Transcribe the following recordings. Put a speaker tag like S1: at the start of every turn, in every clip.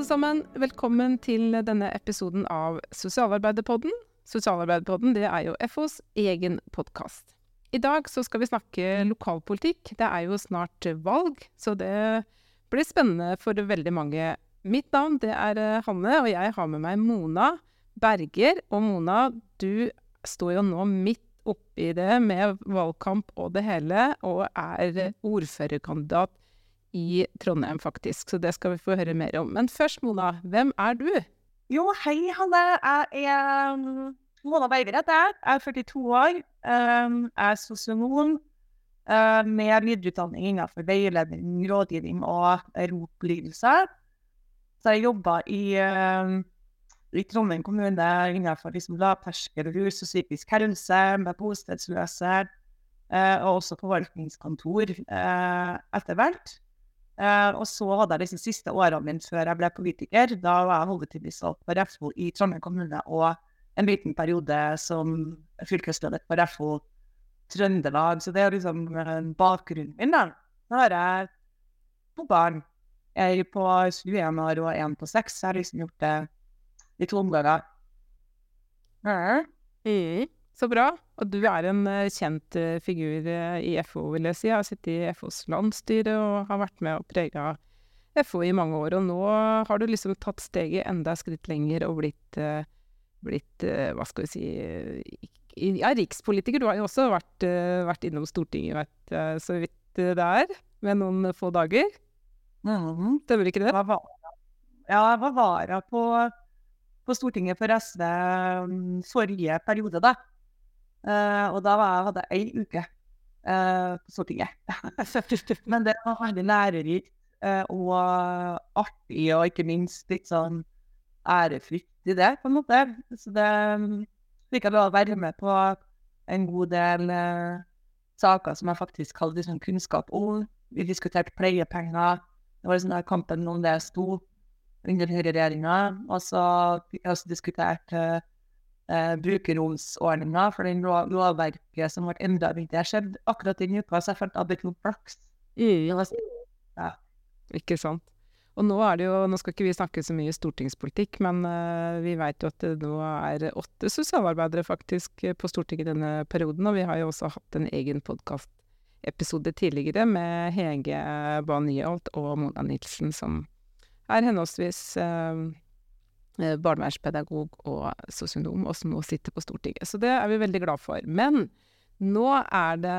S1: alle sammen. Velkommen til denne episoden av Sosialarbeiderpodden. Sosialarbeiderpodden det er jo FOs egen podkast. I dag så skal vi snakke lokalpolitikk. Det er jo snart valg, så det blir spennende for veldig mange. Mitt navn det er eh, Hanne, og jeg har med meg Mona Berger. Og Mona, du står jo nå midt oppi det med valgkamp og det hele, og er ordførerkandidat i Trondheim, faktisk. Så det skal vi få høre mer om. Men først, Mona, hvem er du?
S2: Jo, hei, Hanne. Jeg er um, Mona Berger jeg. Er 42 år. Um, jeg er sosionom uh, med videreutdanning innenfor veiledning, rådgivning og rotlydelse. Så jeg jobber i, uh, i Trondheim kommune innenfor liksom lavterskelrus og psykisk helse, med bostedsløse, uh, og også forvaltningskontor uh, etter hvert. Uh, og så hadde jeg liksom siste årene mine før jeg ble politiker. Da var jeg hovedtillitsvalgt for FO i Trondheim kommune og en liten periode som fylkesleder for FO Trøndelag. Så det er liksom bakgrunnen min. da. Nå har jeg to barn. Jeg er på 21 år og en på 6. Jeg har liksom gjort det i to omganger.
S1: Mm. Mm. Så bra. Og du er en uh, kjent uh, figur uh, i FO, vil jeg si. Jeg har sittet i FOs landsstyre og har vært med og prega FO i mange år. Og nå har du liksom tatt steget enda et skritt lenger og blitt, blitt hva skal vi si Ja, rikspolitiker. Du har jo også vært, vært innom Stortinget, vet så vidt det er, med noen få dager.
S2: Mm.
S1: Stemmer ikke det?
S2: Ja, jeg var vara på, på Stortinget for SV um, forrige periode, da. Uh, og da var, hadde jeg ei uke uh, på Stortinget. Men det var veldig lærerikt uh, og artig, og ikke minst litt sånn ærefrykt i det, på en måte. Så det fikk jeg lov være med på en god del saker som jeg faktisk hadde liksom, kunnskap om. Vi diskuterte pleiepenger. Det var liksom kampen om det sto under høyreregjeringa. Og så fikk jeg også diskutert eh, brukerromsordninga for den lov lovverket som ble endra rundt det. skjedde akkurat den uka, så jeg følte at det hadde flaks.
S1: Ja. Ikke sant. Og nå er det jo, nå skal ikke vi snakke så mye stortingspolitikk, men uh, vi vet jo at det nå er åtte sosialarbeidere faktisk på Stortinget denne perioden. Og vi har jo også hatt en egen podkastepisode tidligere med Hege Bae Nyholt og Mona Nilsen, som er henholdsvis uh, Eh, barnevernspedagog og sosionom, og som nå sitter på Stortinget. Så det er vi veldig glad for. Men nå er det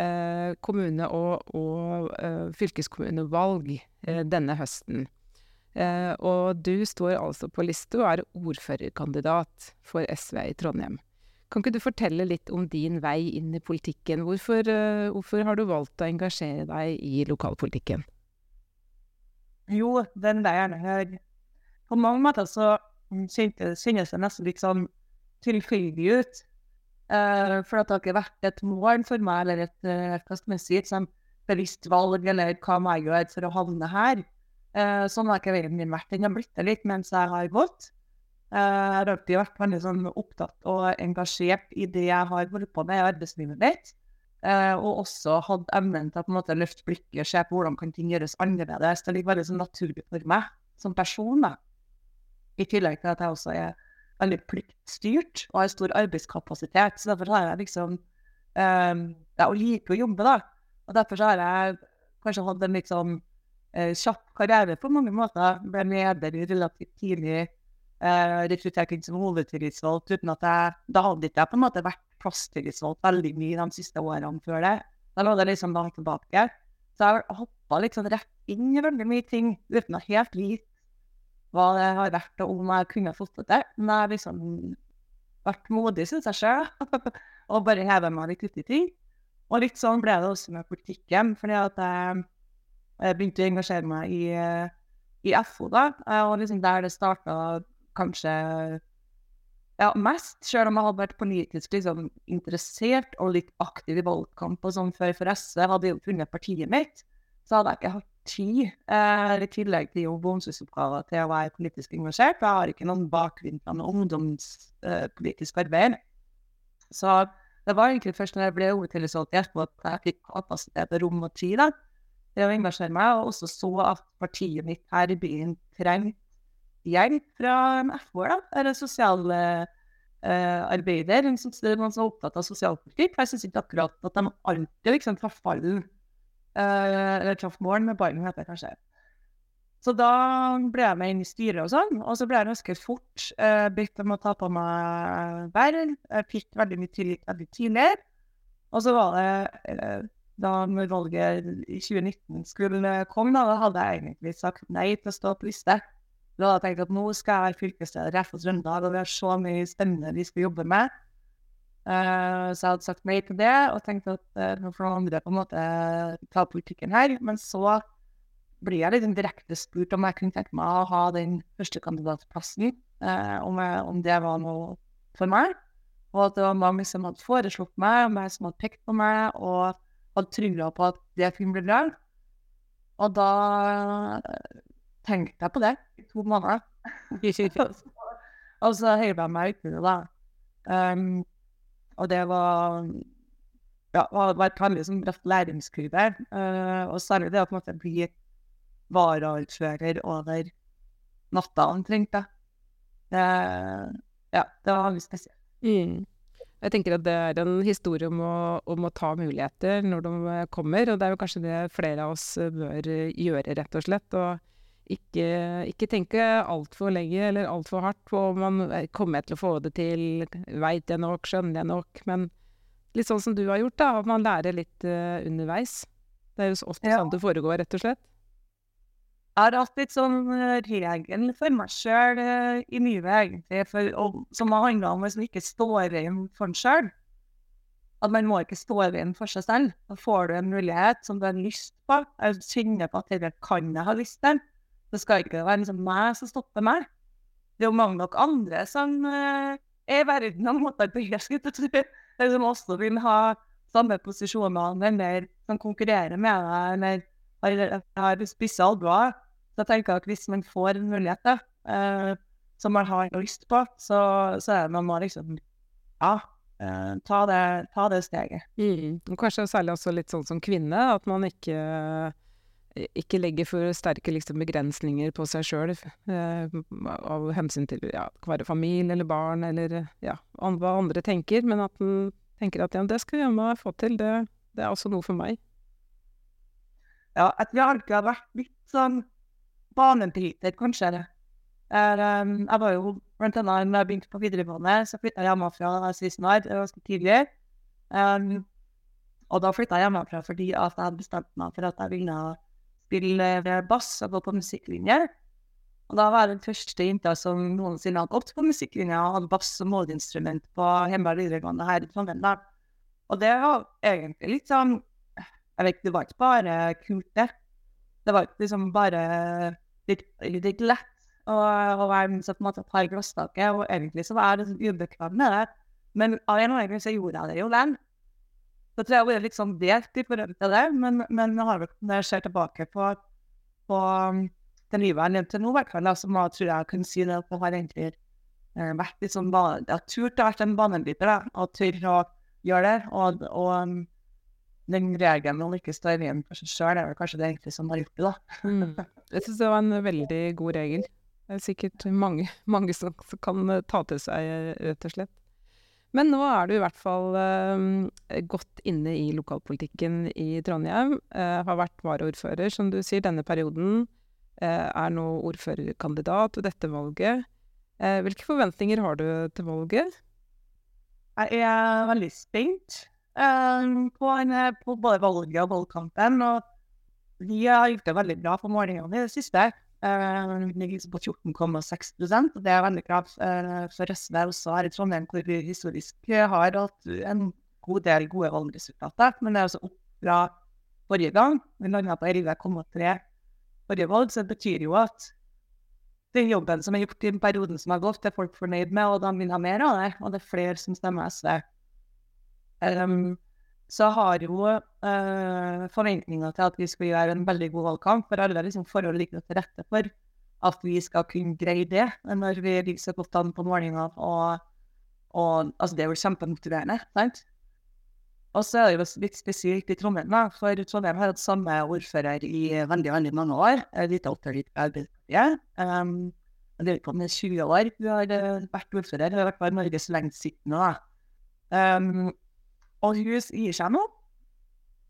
S1: eh, kommune- og, og eh, fylkeskommunevalg eh, denne høsten. Eh, og du står altså på liste og er ordførerkandidat for SV i Trondheim. Kan ikke du fortelle litt om din vei inn i politikken? Hvorfor, eh, hvorfor har du valgt å engasjere deg i lokalpolitikken?
S2: Jo, den veien her på mange måter så kjennes det nesten litt sånn tilfeldig ut. Uh, for at det har ikke vært et mål for meg, eller et, uh, hva sånn bevisst valg, eller hva må jeg gjøre for å havne her. Uh, sånn har ikke veien min vært. Den har blitt det litt mens jeg har gått. Jeg har alltid vært veldig sånn opptatt og engasjert i det jeg har holdt på med i arbeidslivet mitt. Og også hatt evnen til å på en måte løfte blikket, se på hvordan kan ting gjøres annerledes. Det ligger veldig sånn naturlig for meg som person. da. I tillegg til at jeg også er veldig pliktstyrt og har stor arbeidskapasitet. Så derfor har jeg liksom um, Jeg liker å jobbe, da. Og derfor har jeg kanskje hatt en sånn uh, kjapp karriere på mange måter. Ble leder relativt tidlig. Uh, rekruttert inn som hovedtillitsvalgt uten at jeg Da hadde ikke jeg på en måte vært plasstillitsvalgt veldig mye de siste årene før det. Da lå det liksom langt tilbake. Så jeg hoppa liksom rett inn i veldig mye ting uten å helt vite hva det har vært, og om jeg kunne fått det til. Men jeg har liksom vært modig, syns jeg sjøl, og bare hevet meg litt uti ting. Og litt sånn ble det også med politikken, fordi at jeg, jeg begynte å engasjere meg i, i FO, da. Og liksom der det starta kanskje ja, mest, sjøl om jeg hadde vært politisk liksom, interessert og litt aktiv i valgkamp og sånn før for SV, hadde jo funnet partiet mitt, så hadde jeg ikke hatt tid, eh, i tillegg til og til å være politisk engasjert. Jeg har ikke noen bakgrunn fra noe ungdomspolitisk eh, arbeid. Så det var egentlig først når jeg ble hovedtillitsvalgt i etterpå at jeg fikk kapasitet rom og tid da, til å engasjere meg, og også så at partiet mitt her i byen trengte hjelp fra FH, da, eller sosialarbeider, Eh, noen som er opptatt av sosialpolitikk. Jeg syns ikke akkurat at de alltid liksom traff ballen, eller traff mål med ballen, heter det kanskje. Så da ble jeg med inn i styret og sånn, og så ble jeg ganske fort eh, bedt om å ta på meg verv. Jeg fikk veldig mye tillit veldig tidligere. Og så var det eh, da når valget i 2019 skulle komme, da, hadde jeg egentlig sagt nei til å stå på liste. Da hadde jeg tenkt at nå skal jeg være fylkesleder i FO Trøndelag, og vi har så mye spennende vi skal jobbe med. Uh, så jeg hadde sagt nei til det, og tenkte at uh, nå får noen andre på en måte ta politikken her. Men så blir jeg litt direkte spurt om jeg kunne tenke meg å ha den førstekandidatplassen. Uh, om, jeg, om det var noe for meg. Og at det var mange som hadde foreslått meg, og mange som hadde pekt på meg. og hadde trua på at det kunne bli bra. Og da tenkte jeg på det i to måneder. og så hører jeg meg uti det, da. Um, og det var ja, var et veldig sånn bratt læringskurve. Uh, og særlig det å på en måte bli varaordfører over natta omtrent. Uh, ja, det var veldig spesielt.
S1: Mm. Jeg tenker at det er en historie om å, om å, ta muligheter når de kommer, og det er jo kanskje det flere av oss bør gjøre, rett og slett. Og ikke, ikke tenke altfor lenge eller altfor hardt på om man kommer til å få det til, veit jeg nok, skjønner jeg nok, men litt sånn som du har gjort, da, at man lærer litt uh, underveis. Det er jo ofte ja. sånn det foregår, rett og slett.
S2: Jeg har hatt litt sånn eh, regel for meg sjøl uh, i livet, egentlig, for, og, som har handla om hvis man ikke står igjen for seg sjøl. At man må ikke stå igjen for seg selv. Da får du en mulighet som du har lyst på. Jeg kjenner på at dette kan jeg ha lyst til. Det skal ikke være liksom meg som stopper meg. Det er jo mange nok andre som uh, er i verden og måtte beherske. det som også vil ha samme posisjoner, eller som konkurrerer med deg, eller har spisse albuer. Så jeg tenker at hvis man får en mulighet eh, som man har lyst på, så, så er man må liksom ja, eh, ta, det, ta, det, steget.
S1: Mm. Kanskje særlig også litt sånn som kvinne, at man ikke, ikke legger for sterke liksom, begrensninger på seg sjøl eh, av hensyn til ja, være familie eller barn eller ja, hva andre tenker, men at en tenker at ja, det skal jeg få til, det, det er også noe for meg.
S2: Ja, at vi alltid har vært litt sånn banebryter, kanskje. Er, um, jeg var jo blant annet da jeg begynte på videregående, så flytta jeg hjemmefra da jeg var 16 år, ganske tidlig. Um, og da flytta jeg hjemmefra fordi at jeg hadde bestemt meg for at jeg ville spille bass og gå på musikklinje. Og da var jeg den første jenta som noensinne hadde gått på musikklinja og hadde bass som måleinstrument på Hjemberg videregående her i Trondheim. Og det var egentlig litt sånn Jeg vet, ikke, det var ikke bare kult, det. Det var ikke liksom bare litt, litt lett å, å være med på en måte par glasstaket, og egentlig så var jeg litt ubekvem med det. Men av en eller annen grunn så gjorde jeg det jo den. Så tror jeg jeg har vært litt sånn delt i forhold til det, men, men har, når jeg ser tilbake på, på den det livet jeg nevnte nå, hvert fall, så tror jeg jeg kunne si det at har egentlig eh, vært litt sånn Jeg har turt å være en banebryter, og turt å gjøre det. Og, og um, den regelen om ikke står igjen for seg sjøl, er vel kanskje det egentlig som har gjort det, da.
S1: mm. Jeg syns det var en veldig god regel. Det er sikkert mange, mange som, kan eh, ta til seg, eh, rett og slett. Men nå er du i hvert fall eh, godt inne i lokalpolitikken i Trondheim. Eh, har vært varaordfører, som du sier, denne perioden. Eh, er nå ordførerkandidat ved dette valget. Eh, hvilke forventninger har du til valget?
S2: Jeg er veldig spent. Ehm, på, eh, på, både valget og valgkampen. Og vi har gjort det veldig bra på målingene i det siste. Ligger på 14,6 og det er veldig bra uh, for SV også her i Trondheim, hvor vi historisk har hatt en god del gode valgresultater. Men det er altså opp fra forrige gang. Vi landa på 11,3 forrige valg, så det betyr jo at den jobben som er gjort i perioden som har gått, er folk fornøyd med, og de vil ha mer av det. Og det er flere som stemmer SV. Um, så har jo uh, forventninger til at vi skal gjøre en veldig god valgkamp. For alle liksom, forhold ligger til rette for at vi skal kunne greie det når vi ligger så godt an på målingene. Og, og altså, det er jo kjempemotiverende. sant? Og så er det jo litt spesielt i Trondheim, da, for Trondheim har hatt samme ordfører i veldig veldig mange år. Litt alternativt Arbeiderpartiet. Um, det er 20 år hun har eh, vært ordfører. Hun har vært Norges lengstsittende. da. Um, og hus gir seg nå.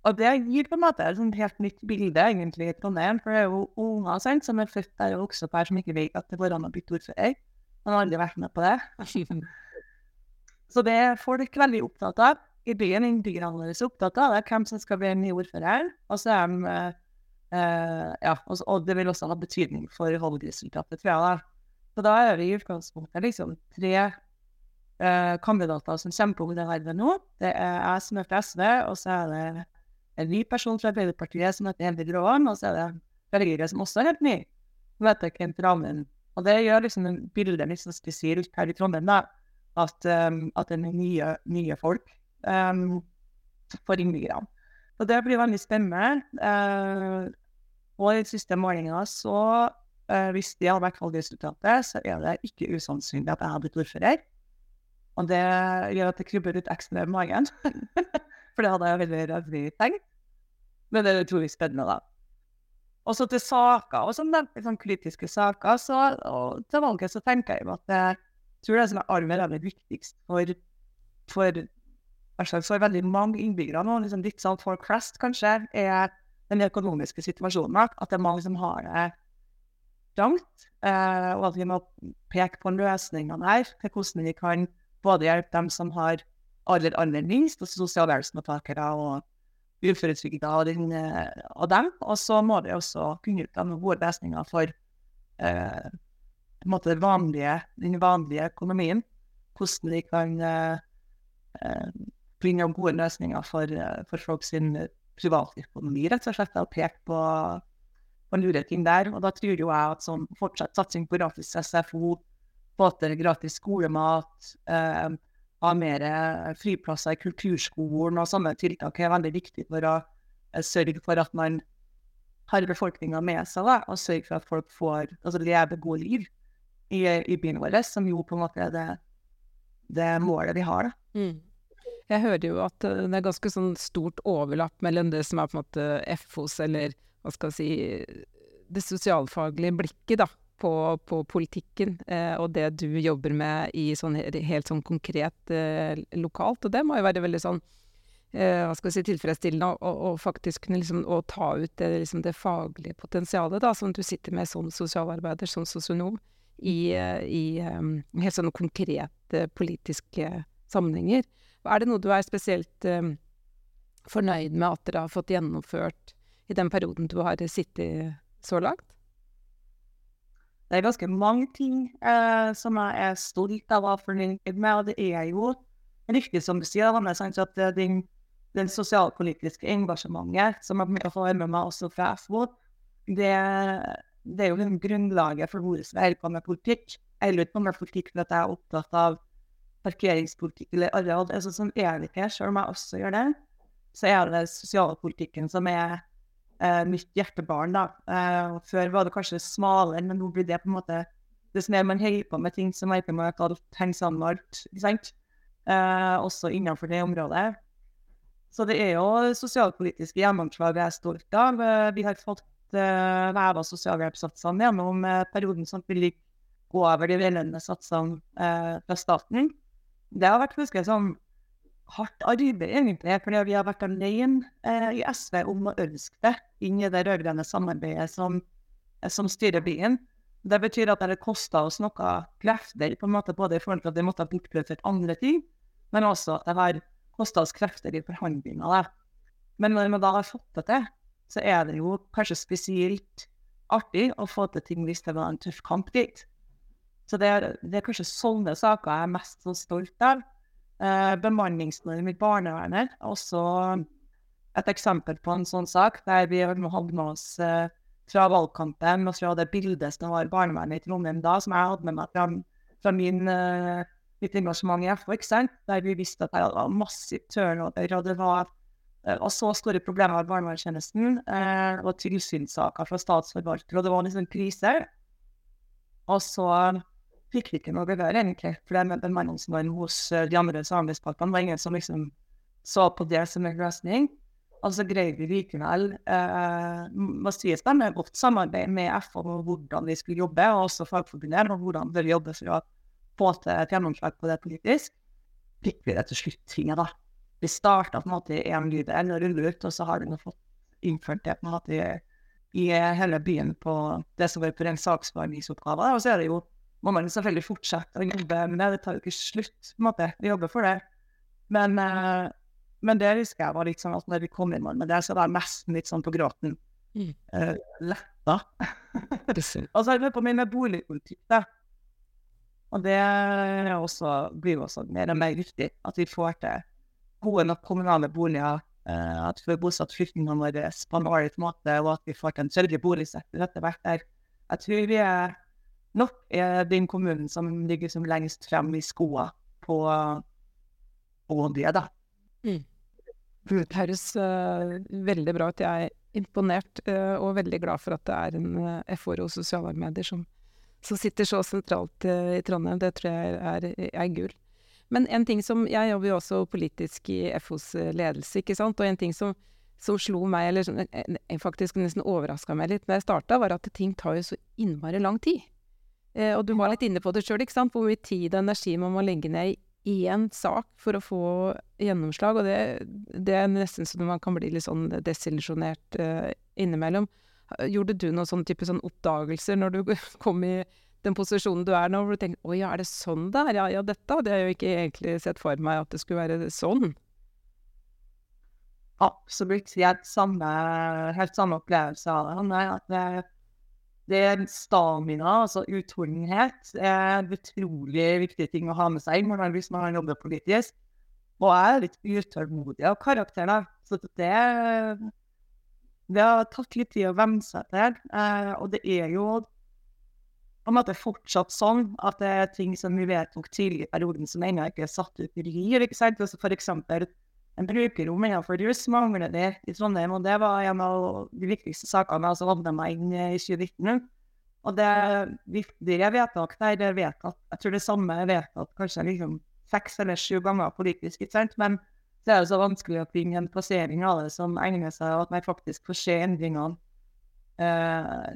S2: Og det gir på en måte et helt nytt bilde egentlig i Trondheim, for det er jo unger sant, som er født der og vokst opp her, som ikke vet at det går an å bytte ordfører. Man har aldri vært med på det. Så det er folk veldig opptatt av. I byen er innbyggerne våre opptatt av det, hvem som skal bli ny ordfører. Og så er de uh, Ja, og, og, det vil også ha betydning for valgresultatet, tror jeg. da. Så da er vi i utgangspunktet liksom tre uh, kandidater som kommer på det vervet nå. Det er jeg som er fra SV, og så er det en ny person fra Arbeiderpartiet som heter Envid Gråen, og så er det velgere som også er helt ny, som heter Kent Ramen. Og det gjør liksom bildet litt sånn spesielt her i Trondheim, da, at, um, at det er nye, nye folk um, for innbyggerne. Og det blir veldig spennende. Uh, og i siste målinga så, uh, hvis det hadde vært valgresultatet, så er det ikke usannsynlig at jeg hadde blitt ordfører. Og det gjør at det krybber litt ekstra i magen. For det hadde jeg veldig, veldig tenkt. Men det er utrolig spennende, da. Og så til saker og sånn, sånn kritiske saker, så, og til valget så tenker jeg at jeg tror det som er aller, aller viktigst for, for, for veldig mange innbyggere nå, liksom litt sånn for flest kanskje, er den økonomiske situasjonen. At det er mange som har det trangt, eh, og at vi må peke på løsningene her til hvordan vi kan både hjelpe dem som har aller, aller minst, altså sosialhjelpsmottakere og uføretrygda og, eh, og dem. Og så må vi også kunne utdanne gode løsninger for eh, måte, vanlige, den vanlige økonomien. Hvordan de kan eh, eh finne gode løsninger for, eh, for folk sin privatøkonomi, rett og slett, og peke på, på lure ting der. Og da tror jo jeg at sånn fortsatt satsing på gratis SFO, få gratis skolemat, eh, ha mer friplasser i kulturskolen og sånne tiltak er veldig viktig for å eh, sørge for at man har befolkninga med seg, da, og sørge for at folk får altså leve gode liv i, i byen vår, som jo på en måte er det, det målet vi har. da. Mm.
S1: Jeg hører jo at eh, det er ganske sånn stort overlapp mellom det som er på en måte FOs, eller hva skal jeg si, det sosialfaglige blikket, da, på, på politikken eh, og det du jobber med i sånn helt sånn konkret eh, lokalt. Og det må jo være veldig sånn eh, hva skal vi si, tilfredsstillende å faktisk kunne liksom, å ta ut det, liksom, det faglige potensialet da, som du sitter med som sosialarbeider, som sosionom, i, eh, i um, helt sånne konkrete politiske sammenhenger. Er det noe du er spesielt um, fornøyd med at dere har fått gjennomført i den perioden du har sittet så langt?
S2: Det er ganske mange ting eh, som jeg er stolt av å ha fornøyd med, og det er jo riktig som du sier, Anne, at den, den sosialpolitiske engasjementet som jeg får med meg også fra FO, det, det, er jo den grunnlaget for hvordan jeg holder på med politikk. Jeg holder på med politikk fordi jeg er opptatt av parkeringspolitikk eller areal. Altså, som er ikke, selv om jeg også gjør det. Så er det sosialpolitikken som er eh, mitt hjertebarn. da. Eh, før var det kanskje smalere, men nå blir det på en måte det som er man holder på med ting må henge sammen med alt. ikke sant? Eh, også innenfor det området. Så det er jo sosialpolitiske gjennomslag jeg er stolt av. Eh, vi har fått eh, heva sosialhjelpssatsene gjennom uh, perioden som vil gå over de gjeldende satsene uh, fra staten. Det har vært ganske sånn hardt arbeid, egentlig. Fordi vi har vært alene eh, i SV om å ønske det inn i det rød-grønne samarbeidet som, som, styrer byen. Det betyr at det har kosta oss noe krefter, på en måte både i forhold til at vi måtte ha bortprioritert andre ting, men også at det har kosta oss krefter i forhandlinger. Men når vi da har fått det til, så er det jo kanskje spesielt artig å få til ting hvis det var en tøff kamp dit. Så det er, det er kanskje sånne saker jeg er mest så stolt av. Eh, bemanningsnorm i barnevernet er også et eksempel på en sånn sak, der vi hadde med oss eh, fra valgkampen og fra det bildet som var barnevernet i Trondheim da, som jeg hadde med meg fra, fra min, uh, mitt engasjement i FO, der vi visste at det var massivt turnover, og det var og så store problemer med barnevernstjenesten, og tilsynssaker fra statsforvalter, og det var liksom krise. Og så fikk vi ikke noe gehør, egentlig. For det med bemanningsnorm hos uh, de andre samarbeidspartene var ingen som liksom så på det som en løsning. Og så greide vi likevel eh, må sies det med godt samarbeid med FH om hvordan vi skulle jobbe, og også Fagforbundet og hvordan vi jobbe for å få til et gjennomslag på det politisk. Fikk vi det til slutt, ting da. Vi starta på en måte i én bydel og rullet ut, og så har vi nå fått innført det på en måte i, i hele byen på det som var på den saksbehandlingsoppgaven. Og så er det jo må man selvfølgelig fortsette å jobbe med det. Det tar jo ikke slutt, på en måte. Vi jobber for det. Men, uh, men det husker jeg var litt sånn at når vi kom inn med det, så var jeg nesten litt sånn på gråten.
S1: Mm.
S2: Uh, letta. og så har jeg på med boligpolitikk, da. Og det også, blir også mer og mer viktig. At vi får til gode nok kommunale boliger. Uh, at vi får bosatt flyktningene våre på en ålreit måte, og at vi får til en sørgelig boligsektor etter hvert. der. Jeg tror vi er nok er den kommunen som ligger som lengst frem i skoa på, på det, da.
S1: Mm. Det høres uh, veldig bra ut. Jeg er imponert uh, og veldig glad for at det er en uh, FHO sosialarbeider som, som, sitter så sentralt i Trondheim. Det tror jeg er, er gull. Men en ting som Jeg jobber jo også politisk i FOs ledelse, ikke sant. Og en ting som, som slo meg, eller som faktisk nesten overraska meg litt da jeg starta, var at ting tar jo så innmari lang tid. Eh, og du var litt inne på det sjøl. Hvor mye tid og energi man må legge ned i én sak for å få gjennomslag, og det, det, er nesten så man kan bli litt sånn desillusjonert uh, innimellom. Gjorde du noen sånn type sånn oppdagelser når du kom i den posisjonen du er nå, hvor du tenker 'Å ja, er det sånn det er? Ja, ja, dette hadde jeg jo ikke egentlig sett for meg at det skulle være sånn'.
S2: Absolutt. Helt samme, helt samme opplevelse av det. At det det er stamina, altså utholdenhet, er en utrolig viktig ting å ha med seg inn hvis man jobber politisk. Og jeg er litt utålmodig av karakter, da. Så det, det har tatt litt tid å venne seg til. Eh, og det er jo på en måte fortsatt sånn at det er ting som vi vedtok tidlig i perioden som ennå ikke er satt ut i liv. ikke sant? Altså for eksempel en brukerrom innenfor rus mangler det i Trondheim, og det var en av de viktigste sakene jeg hadde meg inn i 2019. Og det viktige vedtak der det er vedtatt Jeg tror det samme er vedtatt kanskje liksom seks eller sju ganger politisk, ikke sant? men så er det så vanskelig å finne en plassering av det som egner seg, og at man faktisk får se endringene eh,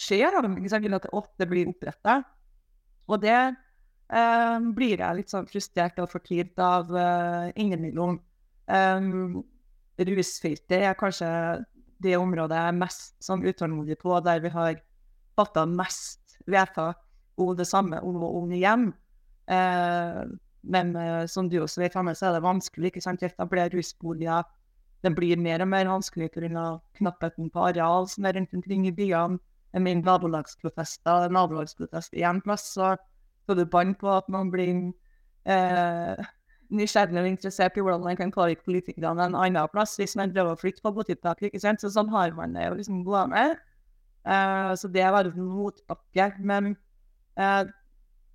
S2: skjer. Ikke sant? At det ofte blir oppretta. Og det eh, blir jeg litt sånn frustrert og fortvilt av eh, innimellom. Um, rusfeltet er kanskje det området jeg er mest sånn utålmodig på, der vi har fatta mest vedtak om det samme om og om igjen. Uh, men uh, som du også vet, så er det vanskelig ikke sant, å etablere rusboliger. Det blir mer og mer vanskelig pga. knappheten på areal som er rundt omkring i byene. Med nabolagsprotester, nabolagsprotest i én plass, så får du bann på at man blir uh, nysgjerrig og interessert i hvordan man kan påvirke politikerne en annen plass hvis man prøver å flytte på botiltak. ikke sant? Så sånn har man det jo liksom gående. Uh, så det var en motbakke. Men uh,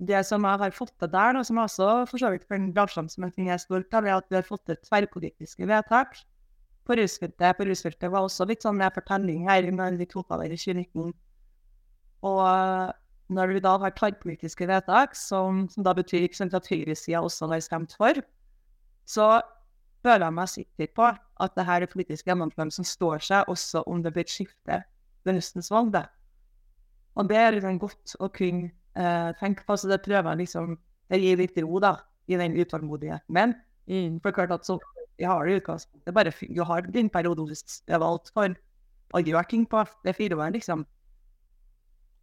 S2: det som jeg har fått til der, og som jeg også for så vidt kan dra fram som en ting jeg er stolt av, er at vi har fått til tverrpolitiske vedtak. På rusfeltet, på rusfeltet var også litt sånn fortelling her vi tok i 2019. Og når vi da har tverrpolitiske vedtak, som, som, da betyr ikke sant, at høyresida også har stemt for, så føler jeg meg sikker på at det her er politisk gjennomføring som står seg også om det blir et skifte ved høstens valg. Og det er liksom godt å kunne eh, tenke på, så det prøver jeg liksom Det gir litt ro da, i den utålmodigheten min. Mm. For klart at så jeg har det i utgangspunktet bare du har din periode hvis det er valgt for å gjøre ting på. Det er fire år, liksom.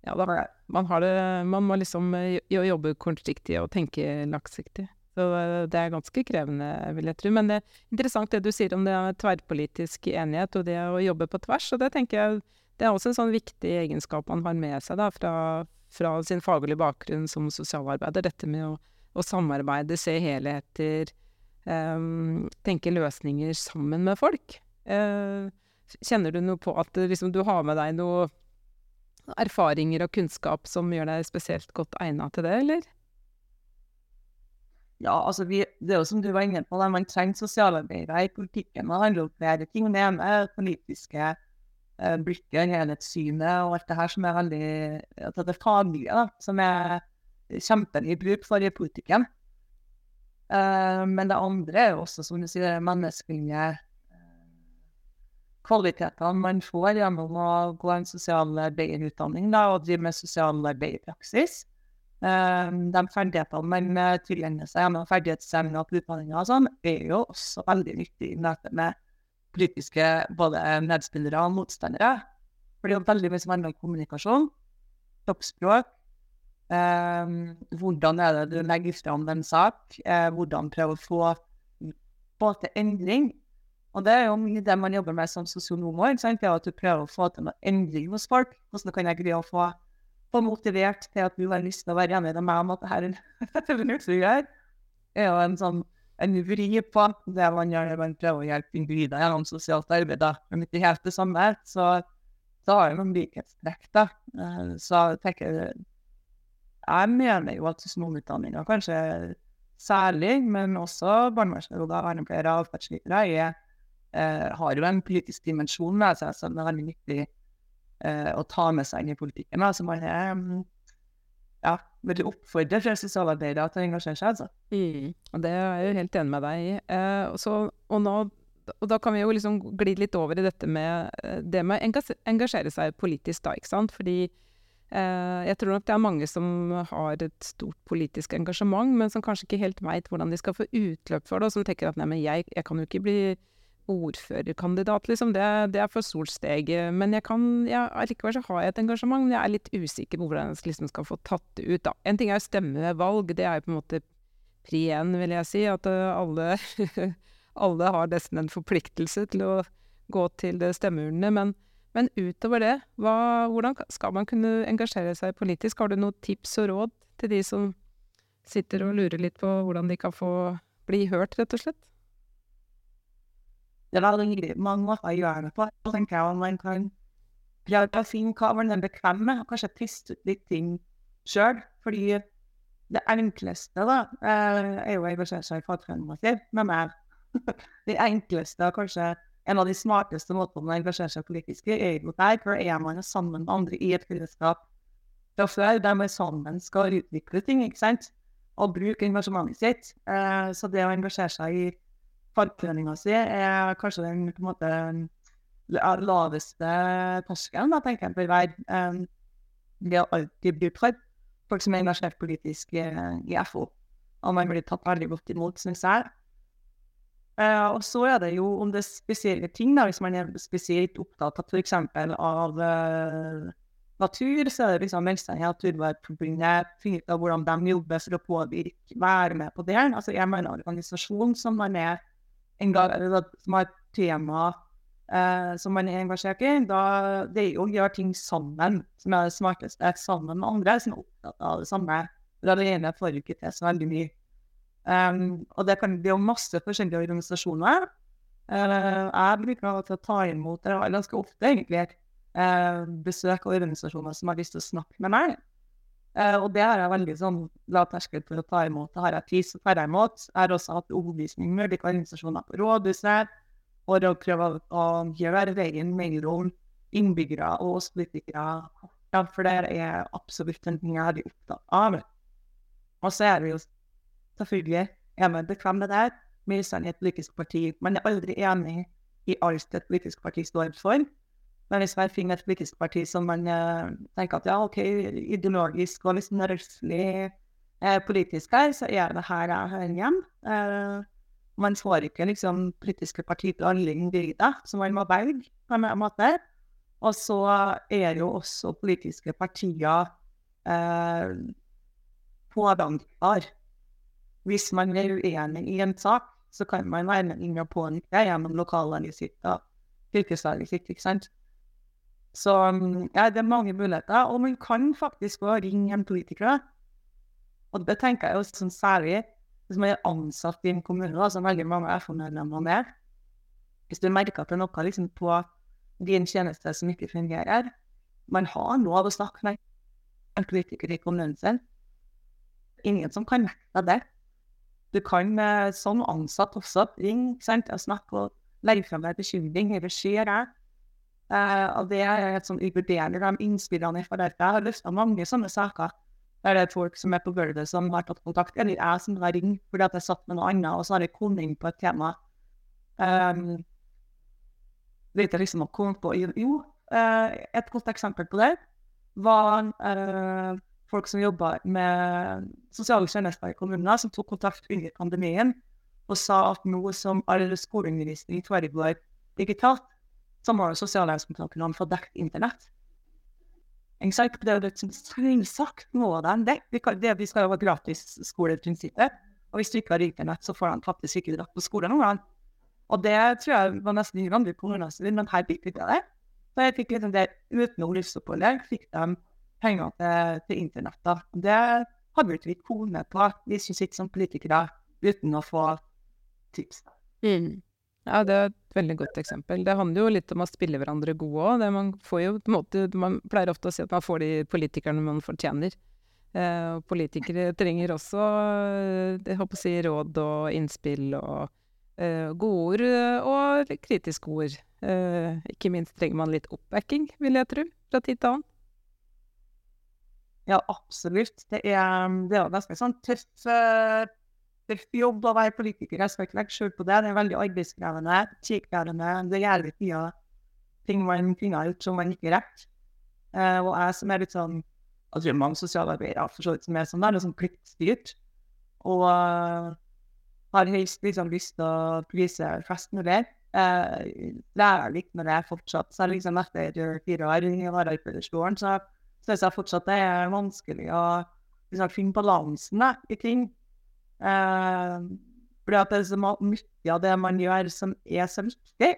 S1: Ja da, man har det Man må liksom eh, jobbe kortsiktig og tenke langsiktig. Så eh, det er ganske krevende, vil jeg tro. Men det er interessant det du sier om det er tverrpolitisk enighet og det å jobbe på tvers. Og det tenker jeg det er også en sånn viktig egenskap man har med seg da, fra, fra sin faglige bakgrunn som sosialarbeider. Dette med å, å samarbeide, se helheter, um, tenke løsninger sammen med folk. Uh, kjenner du noe på at liksom, du har med deg noe erfaringer og kunnskap som gjør deg spesielt godt egna til det, eller?
S2: Ja, altså vi, det er jo som du var inne på, da, man trenger sosialarbeidere i politikken. Det handler om flere ting. Det ene er politiske eh, blikket, helhetssynet og alt det her som er veldig at det faglige, da, som er kjempelig bruk for i politikken. Uh, men det andre er jo også, som du sier, menneskelige kvalitetene man får gjennom å gå en sosialarbeiderutdanning og drive med sosialarbeiderpraksis. Uh, de ferdighetene man uh, tilegner seg gjennom ferdighetstrening og utdanninga sånn, er jo også veldig nyttig i møte med politiske både medspillere og motstandere. For det er veldig mye som handler om kommunikasjon, toppspråk, uh, hvordan er det du legger fram en sak, hvordan prøve å få, få til endring og det er jo mye det man jobber med som sosionom òg, at du prøver å få til noe endring hos folk. Hvordan kan jeg greie å få, få motivert til at du har lyst til å være enig med meg om at dette er en Det er jo en sånn en vri på det man gjør når man prøver å hjelpe individer gjennom sosialt arbeid. da. Men ikke helt det samme, så, da har jeg noen likhetstrekk, da. Eh, så jeg tenker Jeg mener jo at sosionomutdanninga kanskje særlig, men også barnevernsråder, vernepleiere og avferdslærere er eh, har jo en politisk dimensjon med seg som er veldig nyttig eh, å ta med seg inn i politikken. Altså man er mm, ja, veldig oppfordrer fra sosialarbeidere til å engasjere seg. altså.
S1: Mm. Det er jeg jo helt enig med deg i. Eh, så, og, nå, og, da kan vi jo liksom gli litt over i dette med eh, det med å engasjere seg politisk, da, ikke sant. Fordi eh, jeg tror nok det er mange som har et stort politisk engasjement, men som kanskje ikke helt veit hvordan de skal få utløp for det, og som tenker at nei, men jeg, jeg kan jo ikke bli ordførerkandidat, liksom. Det, det, er for stort steg. Men jeg kan, ja, Likevel så har jeg et engasjement, men jeg er litt usikker på hvordan jeg liksom skal få tatt det ut. Da. En ting er å stemme ved valg, det er jo på en måte pri én, vil jeg si. At uh, alle, alle har nesten en forpliktelse til å gå til stemmeurnene. Men, men utover det, hva, hvordan skal man kunne engasjere seg politisk? Har du noen tips og råd til de som sitter og lurer litt på hvordan de kan få bli hørt, rett og slett?
S2: Det er veldig mange måter å gjøre det på. Jeg tenker jeg man kan prøve å finne hva man er bekvem med, og kanskje teste ut litt ting sjøl. Fordi det enkleste da, eh, er jo å engasjere seg i fagforeninger med meg. det enkleste, og kanskje en av de smarteste måtene å engasjere seg politisk i, er jo der, for er man sammen med andre i et fellesskap fra før, der man sammen skal utvikle ting, ikke sant? Og bruke engasjementet sitt. Eh, så det å engasjere seg i fagforeninga si er kanskje den på en måte laveste terskelen, tenker jeg, bør være um, det å alltid bli for folk som er engasjert politisk i, i FO. Og man blir tatt veldig godt imot, syns jeg. Uh, og så er det jo om det er spesielle ting, da, hvis man er spesielt opptatt av f.eks. av uh, natur, så er det liksom melde seg i Naturvernforbundet, finne ut av hvordan de jobber for å påvirke, være med på det. Altså, jeg mener organisasjonen organisasjon som man er som har et tema eh, som man er engasjert i, da det er jo å gjøre ting sammen som er det smarteste, sammen med andre som er opptatt av det samme. Det alene får ikke til så veldig mye. Um, og det, kan, er jo masse forskjellige organisasjoner. Uh, jeg bruker til å ta imot, det er ganske ofte egentlig, uh, besøk av organisasjoner som har lyst til å snakke med meg. Uh, og det har jeg veldig sånn lav terskel for å ta imot. Det har jeg tid til å ta imot. Jeg har også hatt overbevisning med ulike organisasjoner på rådhuset for å prøve å gjøre veien mellom innbyggere og oss politikere. Ja, for det er absolutt en ting jeg er opptatt av. Og så er det jo selvfølgelig er man bekvem med det. Mye et politisk parti. Man er aldri enig i alt et politisk parti står for. Men hvis man finner et politisk parti som man uh, tenker at ja, OK, ideologisk og liksom røslig uh, politisk her, så er det her jeg hører hjemme. Uh, man får ikke liksom politiske partier til alle individer, så man må velge på en måte. Og så er jo også politiske partier eh, pådankbare. Hvis man er uenig i en sak, så kan man være med inn og påvirke gjennom lokallaget sitt og fylkeslaget sitt. ikke sant? Så ja, det er mange muligheter. Og man kan faktisk også ringe en politiker. Og det tenker jeg jo sånn særlig hvis man er ansatt i en kommune, da, som veldig mange FO-medlemmer er. Hvis du merker at det er noe liksom, på din tjeneste som ikke fungerer Man har lov å snakke med en politiker i kommunen sin. Ingen som kan nekte det. Du kan med som ansatt også ringe og snakke og legge fram en bekymring. Eller skjer det? Uh, og det er et sånn uvurderlig de innspillene jeg får derfra. Jeg har løfta mange sånne saker der det er folk som er på gulvet som har tatt kontakt, eller jeg som har ringt fordi at jeg satt med noe annet, og så har jeg kommet inn på et tema. Um, vet jeg liksom å komme på Jo, uh, et godt eksempel på det var uh, folk som jobba med sosiale tjenester i kommunene, som tok kontakt under pandemien og sa at nå som all skoleundervisning foregår digitalt, må sosialhjelpsmottakerne få dekket internett. Ikke? Det er sagt selvsagt må de kan, det. vi skal jo gratis skoleprinsippet. Og hvis du ikke har internett, så får de faktisk ikke dratt på skolen noen gang. Og det tror jeg var nesten ingen andre kommuner som men her fikk vi det. Så jeg fikk liksom det utenom livsoppholdet, fikk de penger til, til internett. da. Det hadde vi ikke med på vi sitter som politikere uten å få tips.
S1: Mm. Ja, det er et veldig godt eksempel. Det handler jo litt om å spille hverandre gode òg. Man en Man pleier ofte å si at man får de politikerne man fortjener. Eh, og politikere trenger også eh, jeg håper å si, råd og innspill og eh, gode ord og kritiske ord. Eh, ikke minst trenger man litt oppbacking, vil jeg tro, fra tid til annen.
S2: Ja, absolutt. Det er, det er ganske sånn eh, tøff jobb å være politiker. Jeg skal ikke legge skjul på det. Det er veldig arbeidskrevende, tidkrevende. Det gjør vi mye ting man kunne ha gjort som man ikke rekker. Uh, og jeg som er litt sånn Jeg tror mange sosialarbeidere for så vidt som er sånn, er sånn pliktstyrt. Og uh, har helst liksom lyst til å prise flest mulig. Uh, lærer litt når det fortsatt. Så liksom etter fire år i arbeiderskolen så syns jeg fortsatt det er vanskelig å liksom, finne balansen i ting. Uh, fordi at det er så mye av det man gjør, som er så viktig.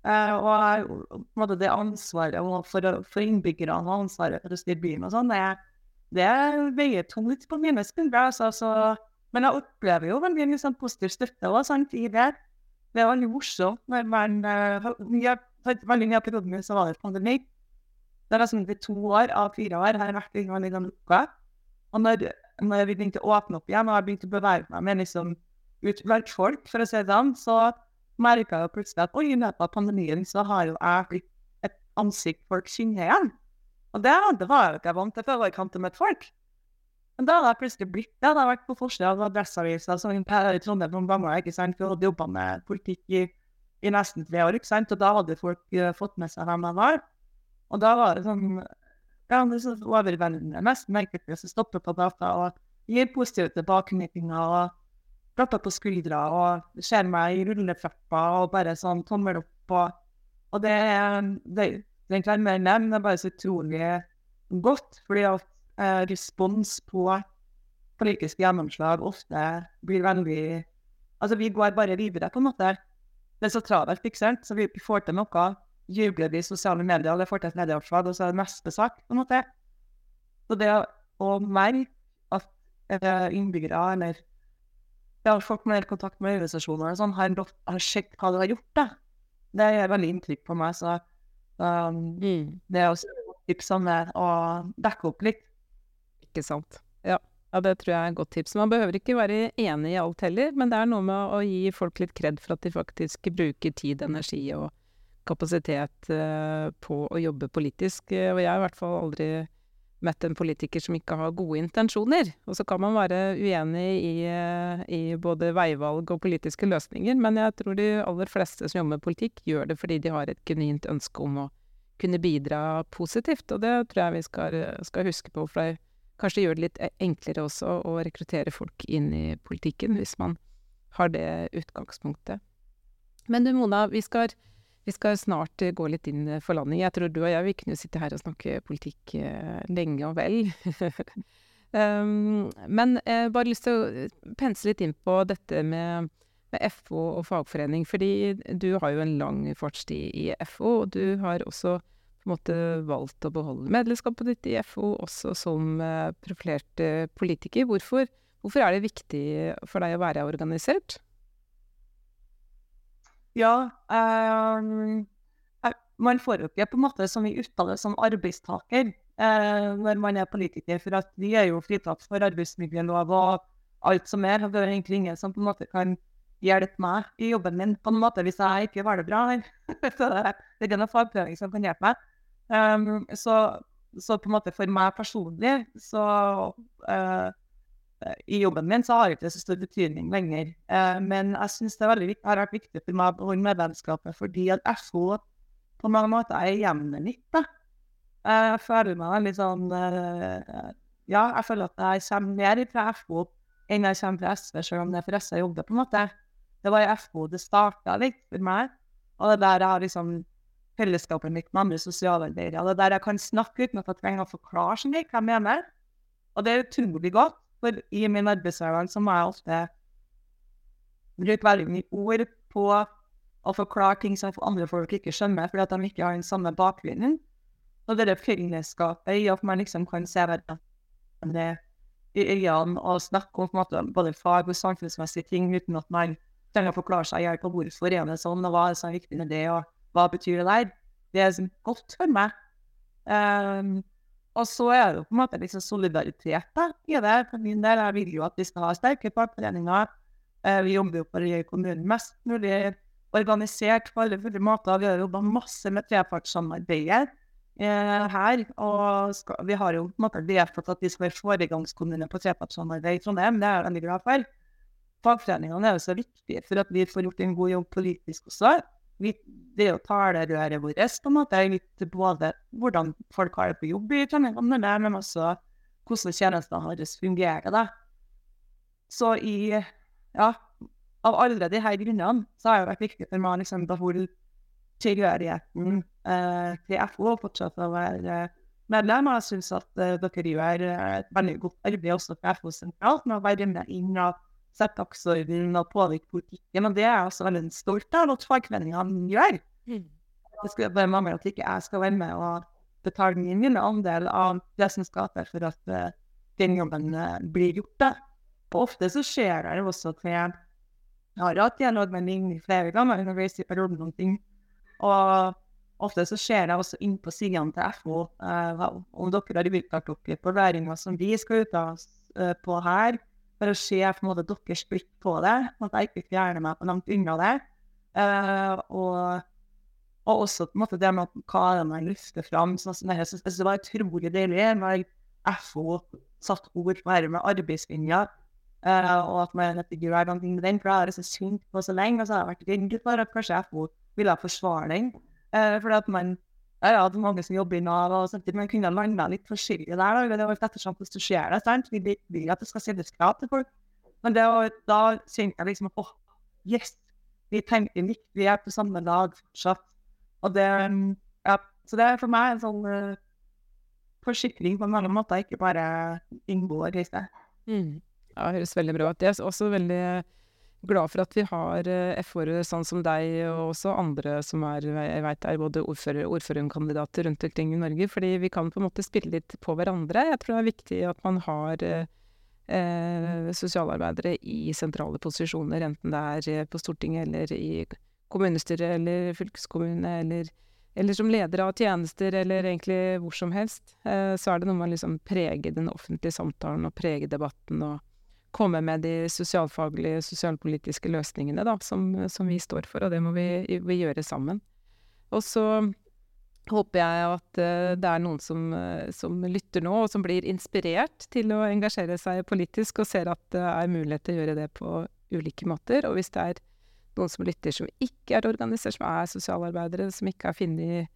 S2: Eh, og måte det ansvaret for, for innbyggerne og ansvaret for å styre byen og sånn, det, veier tungt på mine skuldre. Altså, så, men jeg opplever jo veldig mye sånn positiv støtte også, sant, i det. Det er veldig morsomt når man mye, Veldig mye av perioden min så var det pandemi. Det er liksom to år av fire år har vært gang lukka. Og når når vi begynte å åpne opp igjen, og jeg begynte å bevege meg med liksom ut folk, for å si det sånn, så merka jeg plutselig at oi, i løpet av pandemien så har jo jeg blitt et ansikt folk kjenner igjen. Og det, det var jeg ikke vant til før jeg kan å møte folk. Men da hadde jeg plutselig blitt det. hadde jeg vært på forsida av Adresseavisa som i Trondheim noen ganger, ikke sant, for jeg hadde jobba med politikk i, i, nesten tre år, ikke sant, og da hadde folk uh, fått med seg hvem jeg var. Og da var det sånn ja, er så overveldende. mest enkelte som stopper på gata og gir positive tilbakemeldinger og klapper på skuldra og ser meg i rullefeppa og bare sånn tommel opp. Og, og det, det, det er men det er bare så utrolig godt, fordi at eh, respons på politiske gjennomslag ofte blir veldig Altså, vi går bare videre, på en måte. Det er så travelt, ikke sant? Så vi får til noe jubler i sosiale medier, det får til et medieoppslag, og så er det neste sak, på en måte. Så det å merke at eh, innbyggere eller ja, folk med kontakt med organisasjoner sånn, har, har sett hva du har gjort, da. det gjør veldig inntrykk på meg. Så um, mm. det er også tipsene å dekke opp litt.
S1: Ikke sant. Ja. ja. det tror jeg er et godt tips. Man behøver ikke være enig i alt heller, men det er noe med å gi folk litt kred for at de faktisk bruker tid, energi og kapasitet eh, på å jobbe politisk. Eh, og jeg har i hvert fall aldri møtt en politiker som ikke har gode intensjoner. Og så kan man være uenig i, eh, i, både veivalg og politiske løsninger, men jeg tror de aller fleste som jobber med politikk, gjør det fordi de har et genuint ønske om å kunne bidra positivt. Og det tror jeg vi skal, skal huske på, for det kanskje gjør det litt enklere også å rekruttere folk inn i politikken, hvis man har det utgangspunktet. Men du Mona, vi skal vi skal snart eh, gå litt inn eh, for landing. Jeg tror du og jeg vil kunne sitte her og snakke politikk eh, lenge og vel. um, men jeg har bare lyst til å pense litt inn på dette med, med, FO og fagforening. Fordi du har jo en lang fartstid i FO, og du har også på en måte valgt å beholde medlemskapet ditt i FO, også som profilert politiker. Hvorfor, hvorfor er det viktig for deg å være organisert?
S2: Ja. Um, man får jo ikke på en måte så mye ut av det som arbeidstaker uh, når man er politiker, for at vi er jo fritatt for arbeidsmiljølov og alt som er. Det er egentlig ingen som på en måte kan hjelpe meg i jobben min på en måte hvis jeg ikke har det bra. så det er ikke noen fagprøving som kan hjelpe meg. Um, så, så, på en måte for meg personlig så uh, i jobben min så har ikke det så stor betydning lenger. Eh, men jeg syns det veldig har vært viktig for meg å beholde medlemskapet fordi at FO på mange måter er hjemmet mitt. da. Eh, Jeg føler meg veldig sånn eh, Ja, jeg føler at jeg kommer mer fra FO enn jeg kommer fra SV, selv om det er for SV jeg jobber, på en måte. Det var i FO det starta litt for meg, og det er der jeg har liksom fellesskapet mitt med andre sosialarbeidere. Det er der jeg kan snakke uten at jeg trenger å forklare så mye hva jeg mener. Og det er utrolig godt, for i min arbeidshverdag så må jeg ofte bruke veldig mye ord på å forklare ting som andre folk ikke skjønner, fordi at de ikke har den samme bakgrunnen. Og det er fellesskapet i at man liksom kan se hverandre i øynene og snakke om måte, både fag- og samfunnsmessige ting uten at man trenger å forklare seg i hjel på hvorfor er det sånn, og hva er det som er viktig med det, og hva betyr det der. Det er godt for meg. Um, og så er det på en måte liksom solidaritet da, i det. For min del, jeg vil jo at vi skal ha sterke fagforeninger. Eh, vi jobber jo for å gjøre kommunen mest mulig organisert på alle mulige måter. Vi har jobba masse med trepartssamarbeidet eh, her. Og skal, vi har jo på en måte vedtatt at vi skal være foregangskommune på trepartssamarbeid i Trondheim. Det er jeg veldig glad for. Fagforeningene er jo så viktige for at vi får gjort en god jobb politisk også. Vi, det jo talerøret vårt, på en måte, litt både hvordan folk har det på jobb i Trondheim, men også hvordan tjenestene våre fungerer. da. Så i ja, av alle de her grunnene så har det vært viktig for meg å holde tilhørigheten eh, til FO og fortsette å være medlem. Og jeg syns at eh, dere gjør eh, et veldig godt arbeid også for FO sentralt med å være med inn og sette dagsorden og påvirke politikken. Og det er jeg også veldig stolt av at fagforeningene gjør. Det skulle bare mangle at ikke jeg skal være med og betale min andel av det som skal til for at uh, den jobben uh, blir gjort. da. Og ofte så skjer det også til Jeg har hatt dialog med Ligny flere ganger underveis i perioden noen ting. Og ofte så skjer det også inn på sidene til FO uh, om dere har uttalt dere på læringa som vi skal ut av, eh, på her, for å se på en måte deres blikk på det, at jeg ikke fjerner meg på langt unna det. Uh, og, og også på en måte det med at hva er det man løfter fram. sånn sånn. Jeg synes det var utrolig deilig når FO satt ord på dette med arbeidslinja. Uh, og at man ikke gjør noe med den, for jeg har liksom synkt på så lenge, og så har jeg vært redd for at kanskje FO ville forsvare den. Uh, fordi at man ja, har det er mange som jobber i Nav, og sånt, man kunne landa litt forskjellig der. Da. Det var ettersomt hvordan du ser det. sant? Vi vil at det skal stilles krav til folk. Men det, var- da kjente jeg liksom at åh, yes, vi tenker likt, vi er på samme lag fortsatt. Og det, ja, så det er for meg en sånn uh, forsikring på mange måter, ikke bare innboer i det.
S1: Mm. Ja, det høres veldig bra ut. Det er også veldig glad for at vi har eh, FO-ere sånn som deg, og også andre som er, jeg vet er både ordfører, ordførerkandidater rundt omkring i Norge, fordi vi kan på en måte spille litt på hverandre. Jeg tror det er viktig at man har eh, eh, sosialarbeidere i sentrale posisjoner, enten det er eh, på Stortinget eller i kommunestyret eller fylkeskommune eller, eller som leder av tjenester eller egentlig hvor som helst. Eh, så er det noe med å liksom prege den offentlige samtalen og prege debatten og komme med de sosialfaglige, sosialpolitiske løsningene da, som, som vi står for, og det må vi, vi gjøre sammen. Og så håper jeg at uh, det er noen som, eh, som lytter nå, og som blir inspirert til å engasjere seg politisk, og ser at det er mulighet til å gjøre det på ulike måter. Og hvis det er noen som lytter som ikke er organisert, som er sosialarbeidere, som ikke har funnet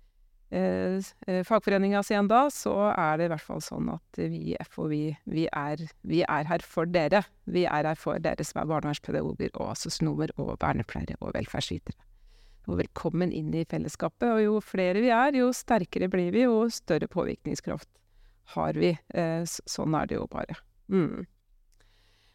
S1: fagforeninga si enda, så er det i hvert fall sånn at vi i FO, vi, vi, er, er her for dere. Vi er her for dere som er barnevernspedagoger og sosionomer og vernepleiere og velferdsvitere. Og velkommen inn i fellesskapet. Og jo flere vi er, jo sterkere blir vi, jo større påvirkningskraft har vi. Eh, sånn er det jo bare. Mm.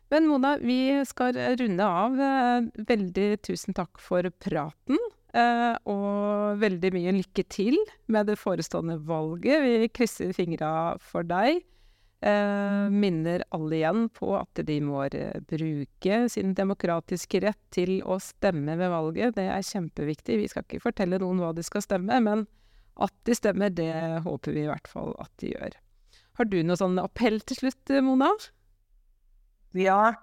S1: Men Mona, vi skal runde av. Eh, Veldig tusen takk for praten. Eh, og veldig mye lykke til med det forestående valget. Vi krysser fingra for deg. Eh, minner alle igjen på at de må eh, bruke sin demokratiske rett til å stemme ved valget. Det er kjempeviktig. Vi skal ikke fortelle noen hva de skal stemme, men at de stemmer, det håper vi i hvert fall at de gjør. Har du noe sånn appell til slutt, Mona?
S2: Ja,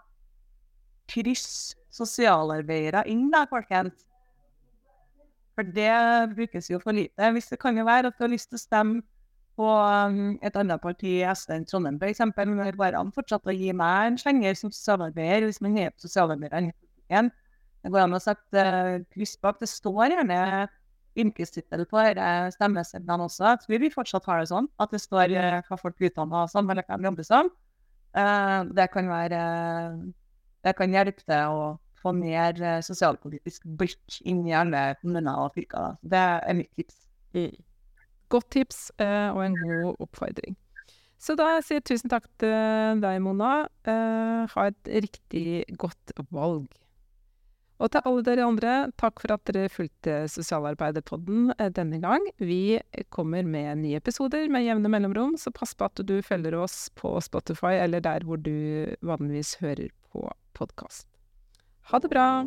S2: kryss sosialarbeidere inn da, folkens. For det brukes jo for lite. Hvis det kan jo være at du har lyst til å stemme på um, et annet parti SV enn Trondheim, f.eks. Når bare han fortsatte å gi meg en slenger som sosialarbeider, hvis man er sosialarbeider. Det går an å sette uh, kryss bak. Det står gjerne yrkestittel på disse også. Jeg tror vi fortsatt har det sånn, at det står uh, hva folk utdanner som, eller hva de jobber som. Uh, det kan være Det kan hjelpe til å få mer sosialpolitisk blikk inn i alle kommuner og fylker. Det er mitt tips.
S1: Mm. Godt tips og en god oppfordring. Så da sier jeg tusen takk til deg, Mona. ha et riktig godt valg. Og til alle dere andre, takk for at dere fulgte Sosialarbeiderpodden eh, denne gang. Vi kommer med nye episoder med jevne mellomrom, så pass på at du følger oss på Spotify eller der hvor du vanligvis hører på podkast. Ha det bra!